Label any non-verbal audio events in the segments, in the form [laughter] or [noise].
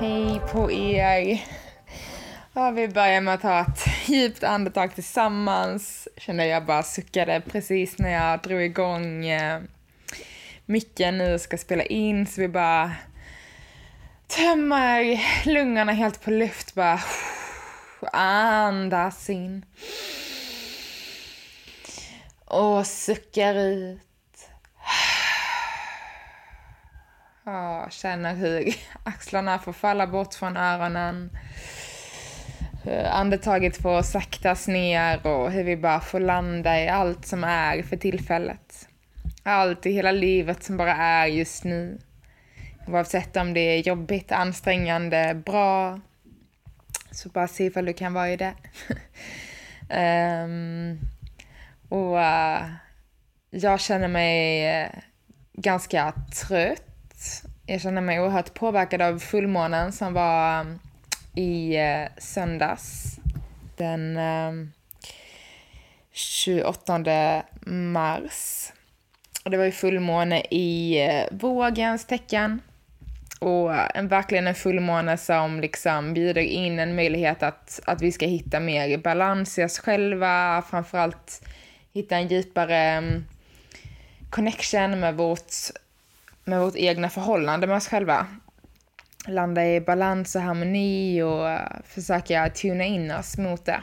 Hej på er! Ja, vi börjar med att ta ett djupt andetag tillsammans. Kände jag bara suckade precis när jag drog igång eh, micken nu och ska spela in. Så vi bara tömmer lungorna helt på luft. Bara andas in. Och suckar ut. Jag känner hur [laughs] axlarna får falla bort från öronen. Hur andetaget får saktas ner och hur vi bara får landa i allt som är för tillfället. Allt i hela livet som bara är just nu. Oavsett om det är jobbigt, ansträngande, bra. Så bara se ifall du kan vara i det. um, [laughs] och uh, jag känner mig eh, ganska trött jag känner mig oerhört påverkad av fullmånen som var um, i eh, söndags. Den um, 28 mars. Och det var ju fullmåne i eh, vågens tecken. Och eh, en, verkligen en fullmåne som liksom bjuder in en möjlighet att, att vi ska hitta mer balans i oss själva, framförallt hitta en djupare um, connection med vårt med vårt egna förhållande med oss själva. Landa i balans och harmoni och eh, försöka tuna in oss mot det.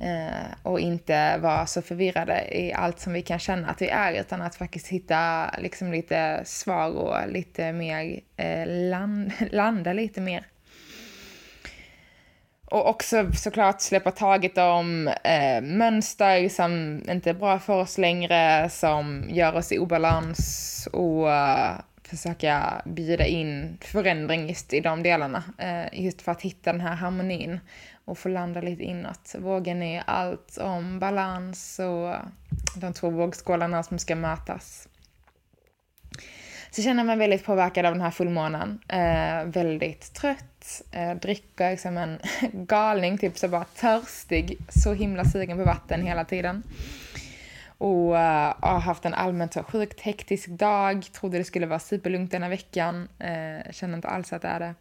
Eh, och inte vara så förvirrade i allt som vi kan känna att vi är, utan att faktiskt hitta liksom lite svar och lite mer eh, land, [laughs] landa lite mer. Och också såklart släppa taget om eh, mönster som inte är bra för oss längre, som gör oss i obalans och uh, försöka bjuda in förändring just i de delarna. Eh, just för att hitta den här harmonin och få landa lite inåt. Vågen är allt om balans och de två vågskålarna som ska mötas. Så jag känner mig väldigt påverkad av den här fullmånen. Eh, väldigt trött, eh, dricker som en [laughs] galning, typ så bara törstig, så himla sugen på vatten hela tiden. Och uh, har haft en allmänt så sjukt hektisk dag, trodde det skulle vara superlugnt denna veckan, eh, känner inte alls att det är det.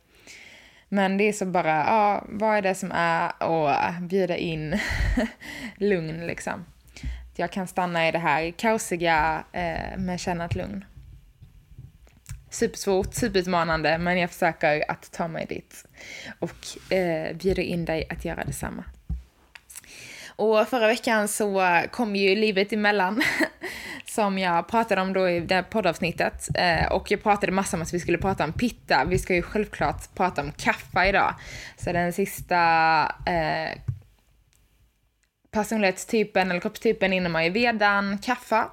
Men det är så bara, ja, uh, vad är det som är och eh, bjuda in [laughs] lugn liksom. Jag kan stanna i det här kaosiga eh, men känna ett lugn supersvårt, superutmanande, men jag försöker att ta mig dit och eh, bjuder in dig att göra detsamma. Och förra veckan så kom ju livet emellan, [laughs] som jag pratade om då i det här poddavsnittet. Eh, och jag pratade massor om att vi skulle prata om pitta. Vi ska ju självklart prata om kaffe idag. Så den sista eh, personlighetstypen eller kroppstypen inom ayurvedan, kaffe,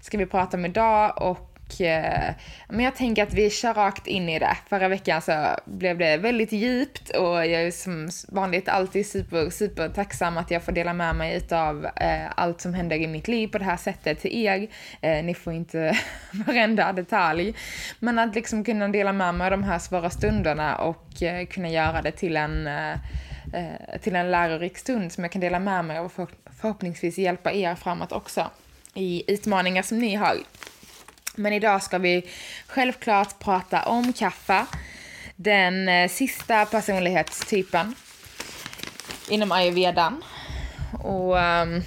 ska vi prata om idag. Och eh, men jag tänker att vi kör rakt in i det. Förra veckan så blev det väldigt djupt och jag är som vanligt alltid super, super tacksam att jag får dela med mig utav eh, allt som händer i mitt liv på det här sättet till er. Eh, ni får inte [laughs] varenda detalj. Men att liksom kunna dela med mig av de här svåra stunderna och eh, kunna göra det till en eh, eh till en lärorik stund som jag kan dela med mig av och förhoppningsvis hjälpa er framåt också i utmaningar som ni har. Men idag ska vi självklart prata om kaffe. Den eh, sista personlighetstypen inom ayurvedan. Och um,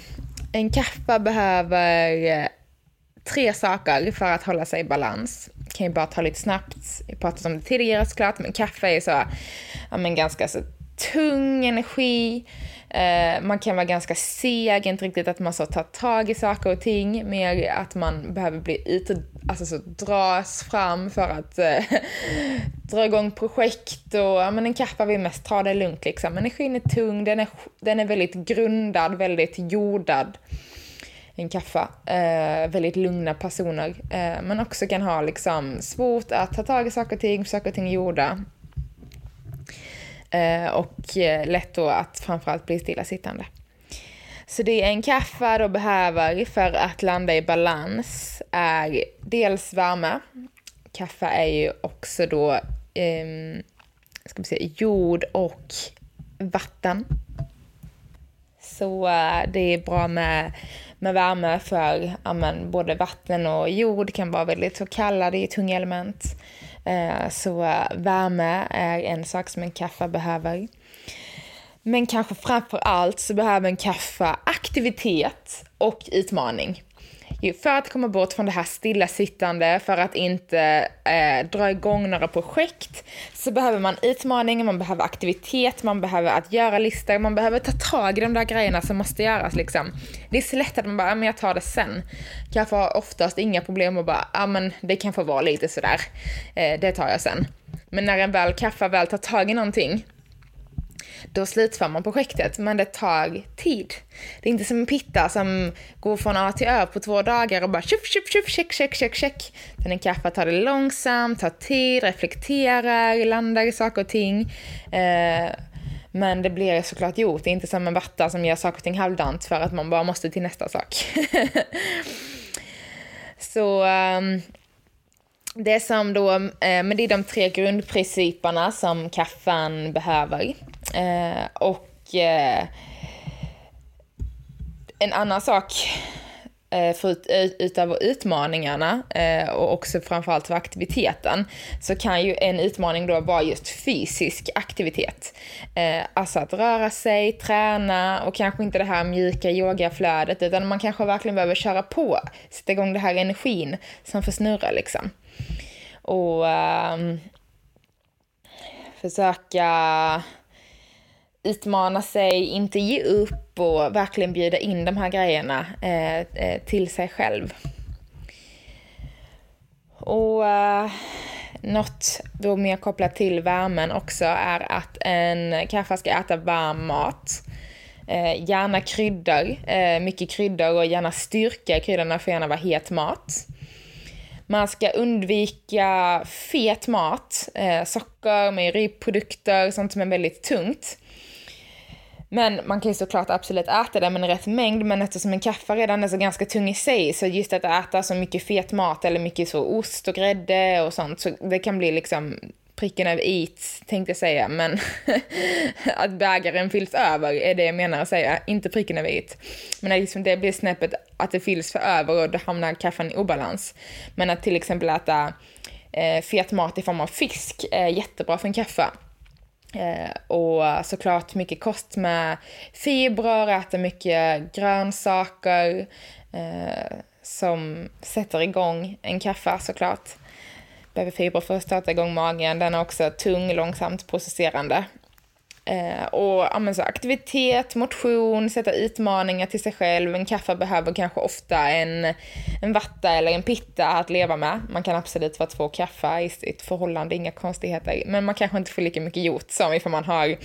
en kaffe behöver eh, tre saker för att hålla sig i balans. Kan ju bara ta lite snabbt. Jag pratade om det tidigare såklart, men kaffe är så, ja men ganska så tung energi. Eh, man kan vara ganska seg, inte riktigt att man så tar tag i saker och ting, mer att man behöver bli ut, alltså, så dras fram för att eh, dra igång projekt och ja, men en kappa vill mest ta det lugnt liksom. Energin är tung, den är, den är väldigt grundad, väldigt jordad. En kaffa. Eh, väldigt lugna personer. Eh, men också kan ha liksom svårt att ta tag i saker och ting, saker och ting gjorda. Eh, och eh, lätt då att framförallt bli stillasittande. Så det en kaffe då behöver för att landa i balans är dels värme. Kaffe är ju också då eh, ska man säga, jord och vatten. Så eh, det är bra med, med värme för amen, både vatten och jord kan vara väldigt så kalla, det är tunga element. Eh, så värme är en sak som en kaffe behöver. Men kanske framför allt så behöver en kaffe aktivitet och utmaning. För att komma bort från det här stillasittande, för att inte eh, dra igång några projekt, så behöver man utmaning, man behöver aktivitet, man behöver att göra listor, man behöver ta tag i de där grejerna som måste göras liksom. Det är så lätt att man bara, ja men jag tar det sen. Kanske har oftast inga problem och bara, ja men det kan få vara lite sådär, eh, det tar jag sen. Men när en väl kaffe väl tar tag i någonting, då slutför man projektet, men det tar tid. Det är inte som en pitta som går från A till Ö på två dagar och bara tjup, tjup, tjup, check, check, check, check. Den en kaffe tar det långsamt, tar tid, reflekterar, landar i saker och ting. Eh, men det blir såklart gjort. Det är inte som en vatta som gör saker och ting halvdant för att man bara måste till nästa sak. [laughs] Så um, det som då, eh, men det är de tre grundprinciperna som kaffan behöver. Eh, och eh, en annan sak eh, förut, eh, utöver utmaningarna eh, och också framförallt för aktiviteten så kan ju en utmaning då vara just fysisk aktivitet. Eh, alltså att röra sig, träna och kanske inte det här mjuka yogaflödet utan man kanske verkligen behöver köra på, sätta igång det här energin som får snurra liksom. Och um, försöka utmana sig, inte ge upp och verkligen bjuda in de här grejerna eh, eh, till sig själv. Och eh, något då mer kopplat till värmen också är att en kaffe ska äta varm mat. Eh, gärna kryddor, eh, mycket kryddor och gärna styrka. Kryddorna får gärna vara het mat. Man ska undvika fet mat, eh, socker, mejeriprodukter, sånt som är väldigt tungt. Men man kan ju såklart absolut äta det, men i rätt mängd. Men eftersom en kaffe redan är så ganska tung i sig, så just att äta så mycket fet mat eller mycket så ost och grädde och sånt, så det kan bli liksom pricken över it, tänkte jag säga, men [laughs] att bägaren fylls över är det jag menar att säga, inte pricken över it. Men att liksom det blir snäppet att det fylls för över och då hamnar kaffan i obalans. Men att till exempel äta eh, fet mat i form av fisk är jättebra för en kaffe. Eh, och såklart mycket kost med fibrer, äta mycket grönsaker eh, som sätter igång en kaffe såklart. Behöver fibrer för att starta igång magen. Den är också tung, långsamt processerande. Eh, och ja, men så aktivitet, motion, sätta utmaningar till sig själv. En kaffe behöver kanske ofta en, en vatta eller en pitta att leva med. Man kan absolut vara två kaffe i sitt förhållande, inga konstigheter. Men man kanske inte får lika mycket gjort som ifall man har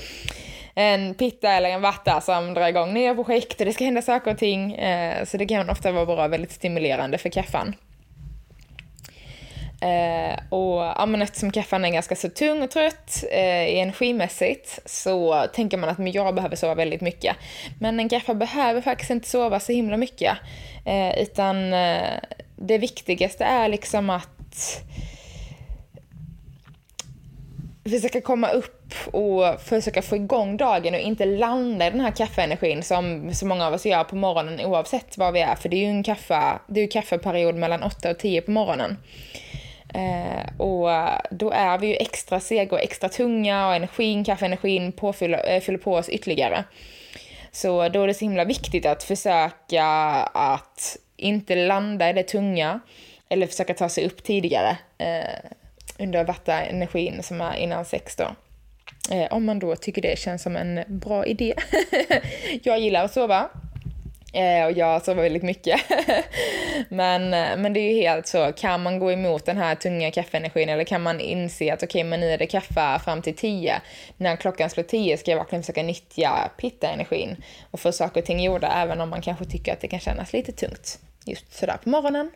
en pitta eller en vatta som drar igång nya projekt och det ska hända saker och ting. Eh, så det kan ofta vara bra, väldigt stimulerande för kaffan. Eh, och ja, men eftersom kaffan är ganska så tung och trött eh, energimässigt så tänker man att men jag behöver sova väldigt mycket. Men en kaffa behöver faktiskt inte sova så himla mycket. Eh, utan eh, det viktigaste är liksom att försöka komma upp och försöka få igång dagen och inte landa i den här kaffeenergin som så många av oss gör på morgonen oavsett var vi är. För det är ju en kaffe, det är ju kaffeperiod mellan 8 och 10 på morgonen. Eh, och då är vi ju extra sega och extra tunga och energin, kaffeenergin påfyller, eh, fyller på oss ytterligare. Så då är det så himla viktigt att försöka att inte landa i det tunga eller försöka ta sig upp tidigare eh, under vattenenergin som är innan sex då. Eh, om man då tycker det känns som en bra idé. [laughs] jag gillar att sova Eh, och jag sover väldigt mycket. [laughs] men, eh, men det är ju helt så, kan man gå emot den här tunga kaffeenergin eller kan man inse att okej, okay, men nu är det kaffe fram till tio. När klockan slår tio ska jag verkligen försöka nyttja pitta-energin och få saker och ting gjorda även om man kanske tycker att det kan kännas lite tungt just sådär på morgonen.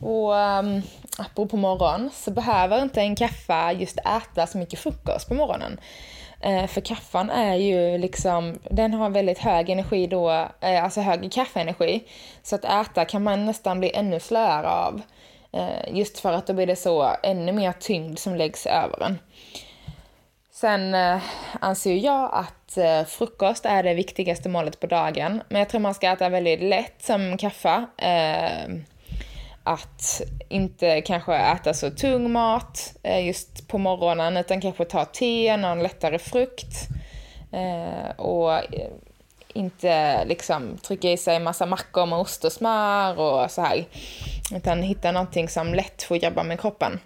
Och um, apropå morgon så behöver inte en kaffe just äta så mycket frukost på morgonen. Eh, för kaffan är ju liksom, den har väldigt hög energi då, eh, alltså hög kaffeenergi. Så att äta kan man nästan bli ännu slöare av. Eh, just för att då blir det så ännu mer tyngd som läggs över en. Sen anser jag att frukost är det viktigaste målet på dagen. Men jag tror man ska äta väldigt lätt som kaffe. Att inte kanske äta så tung mat eh, just på morgonen utan kanske ta te, någon lättare frukt. Eh, och eh, inte liksom trycka i sig massa mackor med ost och smör och så här. Utan hitta någonting som lätt får jobba med kroppen.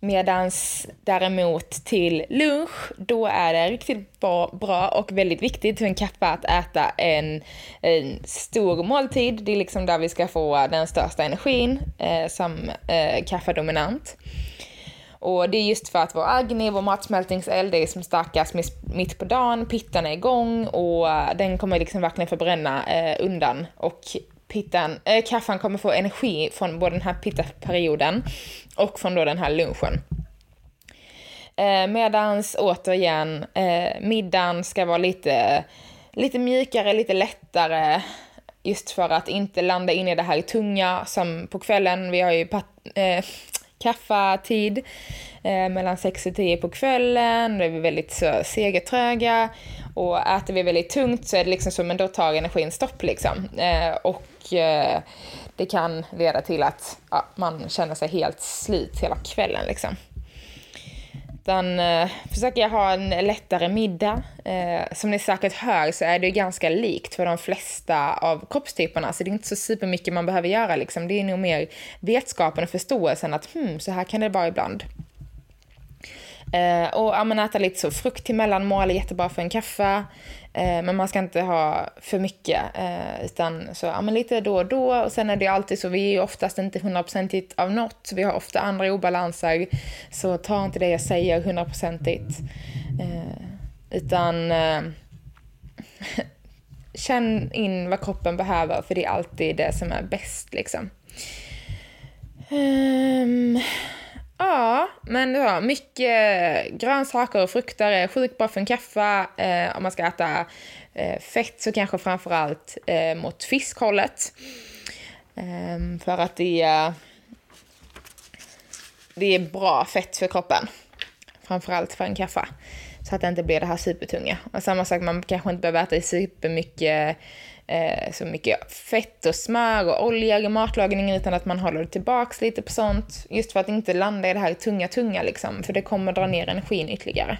Medans däremot till lunch, då är det riktigt bra, och väldigt viktigt för en kappa att äta en, en, stor måltid. Det är liksom där vi ska få den största energin eh, som eh, kaffedominant. Och det är just för att vår agni, vår matsmältningseld, är som starkast mitt på dagen, pittan är igång och den kommer liksom verkligen förbränna eh, undan. Och pittan, äh, kaffan kommer få energi från både den här pitta-perioden och från då den här lunchen. Eh, medans återigen, eh, middagen ska vara lite, lite mjukare, lite lättare. Just för att inte landa in i det här tunga som på kvällen. Vi har ju eh, kaffatid eh, mellan 6 och 10 på kvällen. Då är vi väldigt så segertröga. Och äter vi väldigt tungt så är det liksom så, men då tar energin stopp liksom. Eh, och eh, det kan leda till att ja, man känner sig helt slut hela kvällen liksom. Utan eh, försöker jag ha en lättare middag. Eh, som ni säkert hör så är det ganska likt för de flesta av kroppstyperna, så det är inte så supermycket man behöver göra liksom. Det är nog mer vetskapen och förståelsen att hmm, så här kan det vara ibland. Eh, och ja, men äta lite så frukt till mellanmål är jättebra för en kaffe. Eh, men man ska inte ha för mycket, eh, utan så, ja, men lite då och då. Och sen är det alltid så, vi är ju oftast inte hundraprocentigt av något. Vi har ofta andra obalanser. Så ta inte det jag säger hundraprocentigt. Eh, utan eh, [laughs] känn in vad kroppen behöver, för det är alltid det som är bäst liksom. Um, Ja, men ja, mycket grönsaker och frukter är sjukt bra för en kaffe. Eh, om man ska äta eh, fett så kanske framförallt eh, mot fiskhållet. Eh, för att det är, det är bra fett för kroppen. Framförallt för en kaffe. Så att det inte blir det här supertunga. Och samma sak, man kanske inte behöver äta supermycket eh, så mycket fett och smör och olja i matlagningen utan att man håller tillbaks lite på sånt. Just för att inte landa i det här tunga, tunga liksom, för det kommer dra ner energin ytterligare.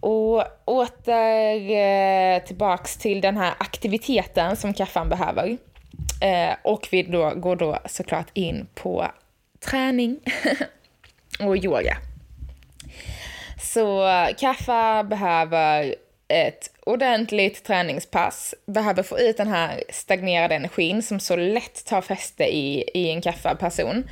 Och åter eh, tillbaks till den här aktiviteten som kaffan behöver. Eh, och vi då, går då såklart in på träning [laughs] och yoga. Så kaffa behöver ett ordentligt träningspass behöver få ut den här stagnerade energin som så lätt tar fäste i, i en kaffeperson.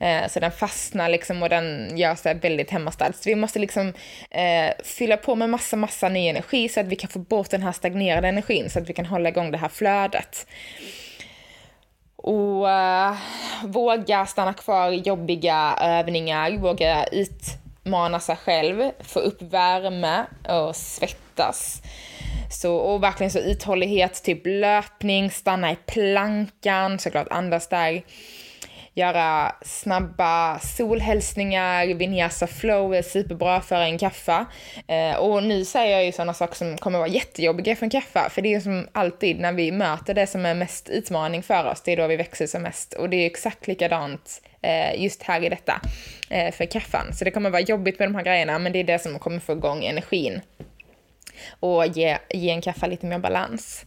Eh, så den fastnar liksom och den gör sig väldigt hemmastadd Så vi måste liksom eh, fylla på med massa, massa ny energi så att vi kan få bort den här stagnerade energin så att vi kan hålla igång det här flödet. Och eh, våga stanna kvar i jobbiga övningar, våga utmana sig själv, få upp värme och svettas. Så, och verkligen så uthållighet, typ löpning, stanna i plankan, såklart andas där. Göra snabba solhälsningar, vinyasa flow är superbra för en kaffe. Eh, och nu säger jag ju sådana saker som kommer vara jättejobbiga för en kaffe, för det är som alltid när vi möter det som är mest utmaning för oss, det är då vi växer som mest. Och det är exakt likadant eh, just här i detta eh, för kaffan. Så det kommer vara jobbigt med de här grejerna, men det är det som kommer få igång energin och ge, ge en kaffe lite mer balans.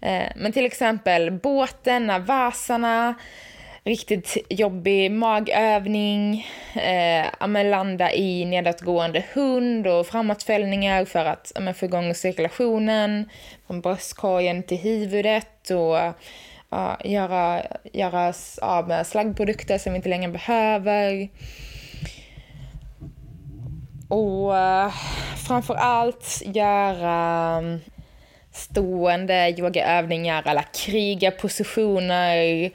Eh, men till exempel båten, navasana, riktigt jobbig magövning, eh, landa i nedåtgående hund och framåtfällningar för att eh, få igång cirkulationen från bröstkorgen till huvudet och eh, göra, göra av med slaggprodukter som vi inte längre behöver. Och eh, uh, framför allt göra mm, stående yogaövningar, alla krigarpositioner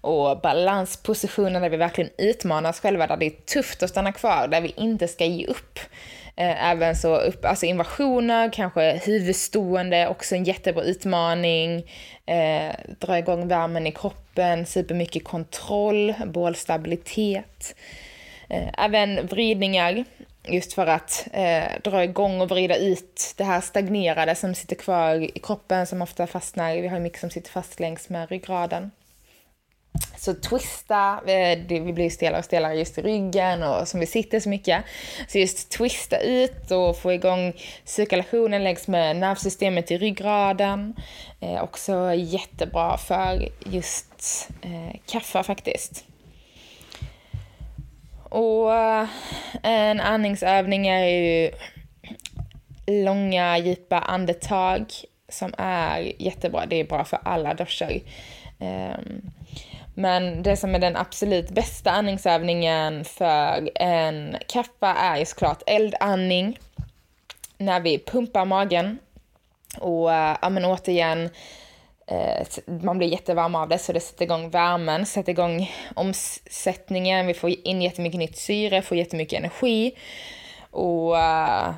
och balanspositioner där vi verkligen utmanar oss själva, där det är tufft att stanna kvar, där vi inte ska ge upp. Eh, även så upp, alltså invasioner, kanske huvudstående, också en jättebra utmaning. Eh, dra igång värmen i kroppen, supermycket kontroll, bålstabilitet. Eh, även vridningar, just för att eh, dra igång och vrida ut det här stagnerade som sitter kvar i kroppen, som ofta fastnar. Vi har mycket som sitter fast längs med ryggraden. Så twista, eh, vi blir stelare och stelare just i ryggen och som vi sitter så mycket. Så just twista ut och få igång cirkulationen längs med nervsystemet i ryggraden. Eh, också jättebra för just eh, kaffe faktiskt. Och eh, en andningsövning är ju långa djupa andetag som är jättebra. Det är bra för alla duschar. Ehm, men det som är den absolut bästa andningsövningen för en kappa är ju såklart eldandning. När vi pumpar magen. Och eh, ja, men återigen, Eh, man blir jättevarm av det så det sätter igång värmen, sätter igång omsättningen, vi får in jättemycket nytt syre, får jättemycket energi. Och eh,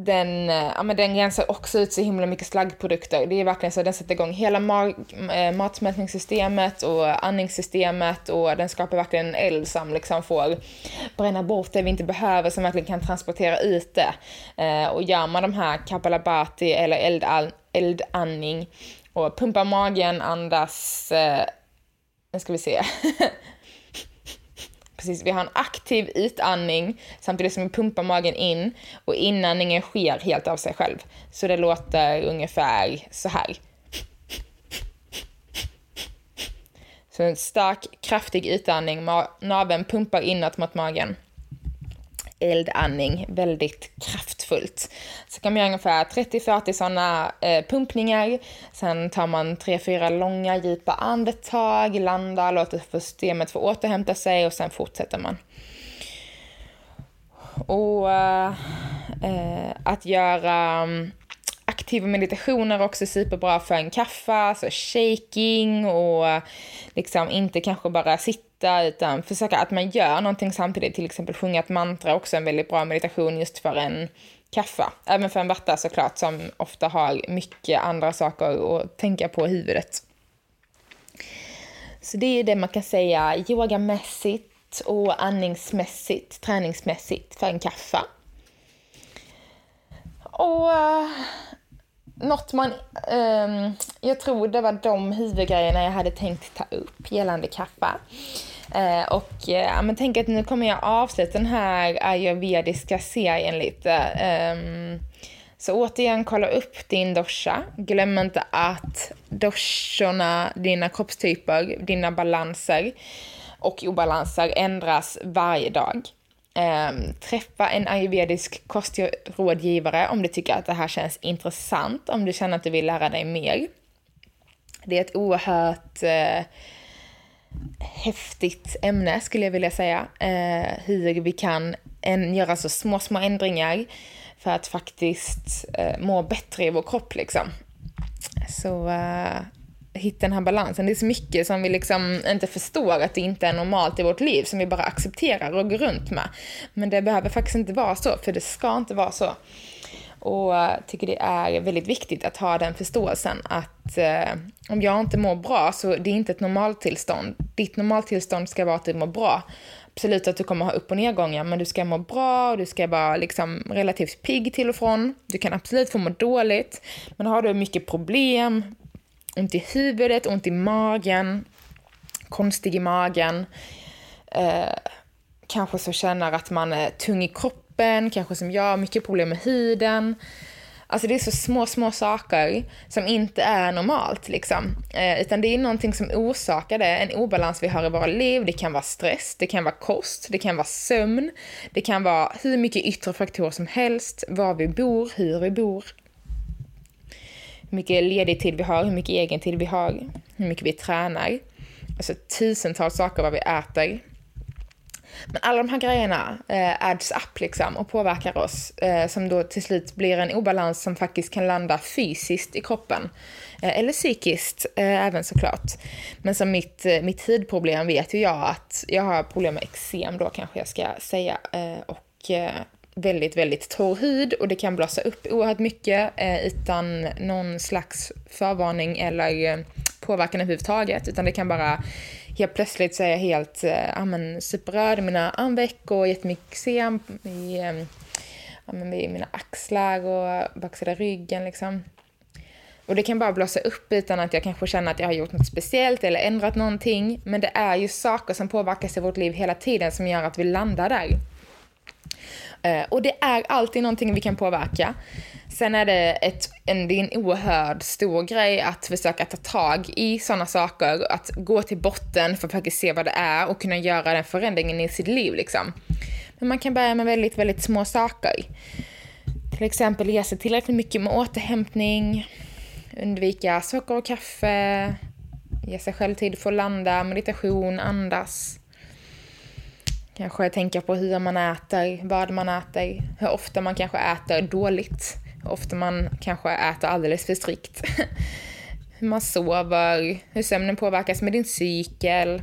den, eh, ja, men den rensar också ut så himla mycket slaggprodukter. Det är verkligen så att den sätter igång hela mag- eh, matsmältningssystemet och andningssystemet och den skapar verkligen en eld som liksom får bränna bort det vi inte behöver, som verkligen kan transportera ut det. Eh, och gör man de här kapalabati eller eldall, eldandning och pumpar magen, andas, eh, nu ska vi se, [laughs] Precis, vi har en aktiv utandning samtidigt som vi pumpar magen in och inandningen sker helt av sig själv. Så det låter ungefär så här. Så en stark, kraftig utandning, naveln pumpar inåt mot magen eldandning väldigt kraftfullt. Så kan man göra ungefär 30-40 sådana eh, pumpningar. Sen tar man 3-4 långa djupa andetag, landar, låter systemet få återhämta sig och sen fortsätter man. Och eh, eh att göra mm, aktiva meditationer också superbra för en kaffe, alltså shaking och liksom inte kanske bara sitta utan försöka att man gör någonting samtidigt, till exempel sjunga ett mantra, också en väldigt bra meditation just för en kaffe. Även för en vatta såklart som ofta har mycket andra saker att tänka på i huvudet. Så det är det man kan säga yogamässigt och andningsmässigt, träningsmässigt för en kaffe. Och eh, något man... Um, jag tror det var de huvudgrejerna jag hade tänkt ta upp gällande kaffe. Eh, och eh, men tänk att nu kommer jag avsluta den här ayurvediska serien lite. Eh, så återigen, kolla upp din dosha. Glöm inte att doshorna, dina kroppstyper, dina balanser och obalanser ändras varje dag. Um, träffa en ayurvedisk kostrådgivare om du tycker att det här känns intressant, om du känner att du vill lära dig mer. Det är ett oerhört uh, häftigt ämne skulle jag vilja säga. Eh, hur vi kan en, göra så små, små ändringar för att faktiskt eh, må bättre i vår kropp liksom. Så eh, hitta den här balansen. Det är så mycket som vi liksom inte förstår att det inte är normalt i vårt liv, som vi bara accepterar och går runt med. Men det behöver faktiskt inte vara så, för det ska inte vara så. Och jag tycker det är väldigt viktigt att ha den förståelsen att eh, om jag inte mår bra så det är inte ett normaltillstånd. Ditt normaltillstånd ska vara att du mår bra. Absolut att du kommer ha upp och nedgångar, men du ska må bra och du ska vara liksom relativt pigg till och från. Du kan absolut få må dåligt, men har du mycket problem, ont i huvudet, ont i magen, konstig i magen. Eh, kanske så känner att man är tung i kroppen, kanske som jag, mycket problem med huden. Alltså det är så små, små saker som inte är normalt liksom. Eh, utan det är någonting som orsakar det, en obalans vi har i våra liv. Det kan vara stress, det kan vara kost, det kan vara sömn, det kan vara hur mycket yttre faktorer som helst, var vi bor, hur vi bor. Hur mycket ledig tid vi har, hur mycket egen tid vi har, hur mycket vi tränar. Alltså tusentals saker vad vi äter. Men alla de här grejerna eh, adds up liksom och påverkar oss eh, som då till slut blir en obalans som faktiskt kan landa fysiskt i kroppen. Eh, eller psykiskt eh, även såklart. Men som mitt, eh, mitt hudproblem vet ju jag att jag har problem med eksem då kanske jag ska säga. Eh, och eh, väldigt, väldigt torr hud och det kan blåsa upp oerhört mycket eh, utan någon slags förvarning eller eh, påverkan överhuvudtaget. Utan det kan bara helt plötsligt så är jag helt äh, men, superröd i mina armveck och jättemycket sen i, äh, i mina axlar och baksida ryggen liksom. Och det kan bara blåsa upp utan att jag kanske känner att jag har gjort något speciellt eller ändrat någonting. Men det är ju saker som påverkas i vårt liv hela tiden som gör att vi landar där. Eh, och det är alltid någonting vi kan påverka. Sen är det, ett, en, det är en oerhörd stor grej att försöka ta tag i sådana saker, att gå till botten för att faktiskt se vad det är och kunna göra den förändringen i sitt liv liksom. Men man kan börja med väldigt, väldigt små saker. Till exempel ge sig tillräckligt mycket med återhämtning, undvika socker och kaffe, ge sig själv tid för att landa, meditation, andas. Kanske tänka på hur man äter, vad man äter, hur ofta man kanske äter dåligt Hur ofta man kanske äter alldeles för strikt. [laughs] hur man sover, hur sömnen påverkas med din cykel.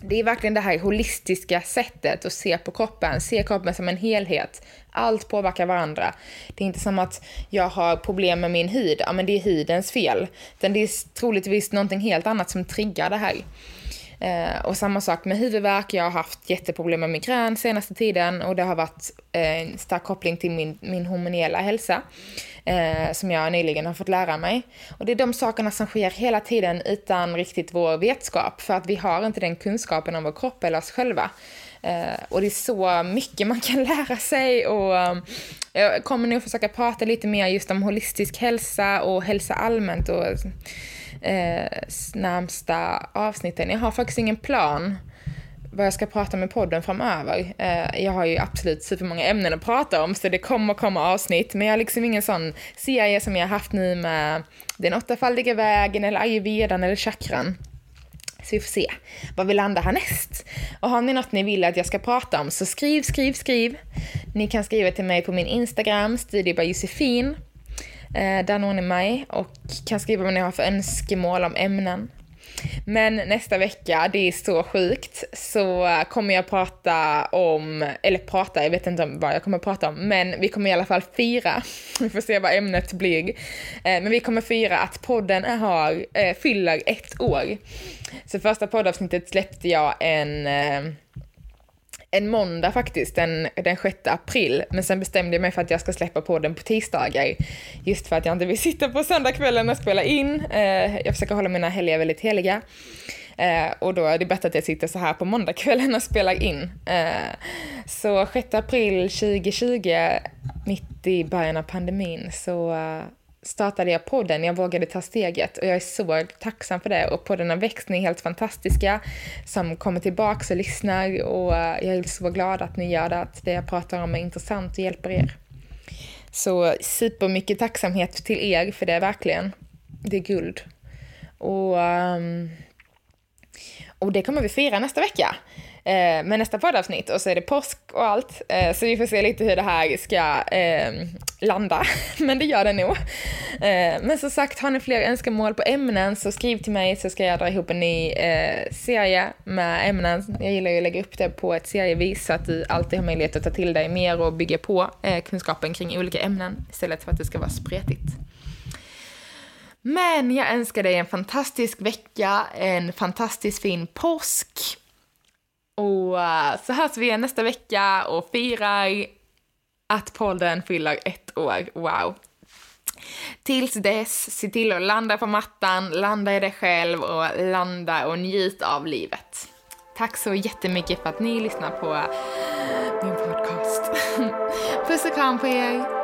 Det är verkligen det här holistiska sättet att se på kroppen, se kroppen som en helhet. Allt påverkar varandra. Det är inte som att jag har problem med min hud, ja men det är hudens fel. Utan det är troligtvis någonting helt annat som triggar det här. Eh, och samma sak med huvudvärk. Jag har haft jätteproblem med migrän senaste tiden och det har varit eh, en stark koppling till min, min hormoniella hälsa eh, som jag nyligen har fått lära mig. Och det är de sakerna som sker hela tiden utan riktigt vår vetskap för att vi har inte den kunskapen om vår kropp eller oss själva. Eh, och det är så mycket man kan [laughs] lära sig och eh, jag kommer nog försöka prata lite mer just om holistisk hälsa och hälsa allmänt och eh, närmsta avsnitten. Jag har faktiskt ingen plan vad jag ska prata med podden framöver. Eh, jag har ju absolut supermånga ämnen att prata om så det kommer komma avsnitt men jag har liksom ingen sån serie som jag har haft nu med den åttafaldiga vägen eller ayurvedan eller chakran. Så vi får se vad vi landar härnäst. Och har ni något ni vill att jag ska prata om så skriv, skriv, skriv. Ni kan skriva till mig på min Instagram, Studio. Eh, där når ni mig och kan skriva vad ni har för önskemål om ämnen. Men nästa vecka, det är så sjukt, så kommer jag prata om, eller prata, jag vet inte vad jag kommer prata om, men vi kommer i alla fall fira, [laughs] vi får se vad ämnet blir, eh, men vi kommer fira att podden har, eh, fyller ett år. Så första poddavsnittet släppte jag en eh, en måndag faktiskt, den, den 6 april. Men sen bestämde jag mig för att jag ska släppa på den på tisdagar. Just för att jag inte vill sitta på söndagskvällen och spela in. Eh, jag försöker hålla mina helger väldigt heliga. Eh, och då är det bättre att jag sitter så här på måndagskvällen och spelar in. Eh, så 6 april 2020, mitt i början av pandemin, så eh, startade jag podden, jag vågade ta steget och jag är så tacksam för det och podden har växt, ni är helt fantastiska som kommer tillbaks och lyssnar och eh, jag är så glad att ni gör det, att det jag pratar om är intressant och hjälper er. Så supermycket tacksamhet till er för det verkligen. Det är guld. Och, ehm, och det kommer vi fira nästa vecka eh, med nästa poddavsnitt och så är det påsk och allt. Eh, så vi får se lite hur det här ska eh, landa, [laughs] men det gör det nog. Eh, men som sagt, har ni fler önskemål på ämnen så skriv till mig så ska jag dra ihop en ny eh, serie med ämnen. Jag gillar ju att lägga upp det på ett serievis så att du alltid har möjlighet att ta till dig mer och bygga på eh, kunskapen kring olika ämnen istället för att det ska vara spretigt. Men jag önskar dig en fantastisk vecka, en fantastiskt fin påsk och eh, så hörs vi igen nästa vecka och firar att podden fyller ett år. Wow! Tills dess, se till att landa på mattan, landa i dig själv och landa och njut av livet. Tack så jättemycket för att ni lyssnar på min podcast. [laughs] Puss och kram på er!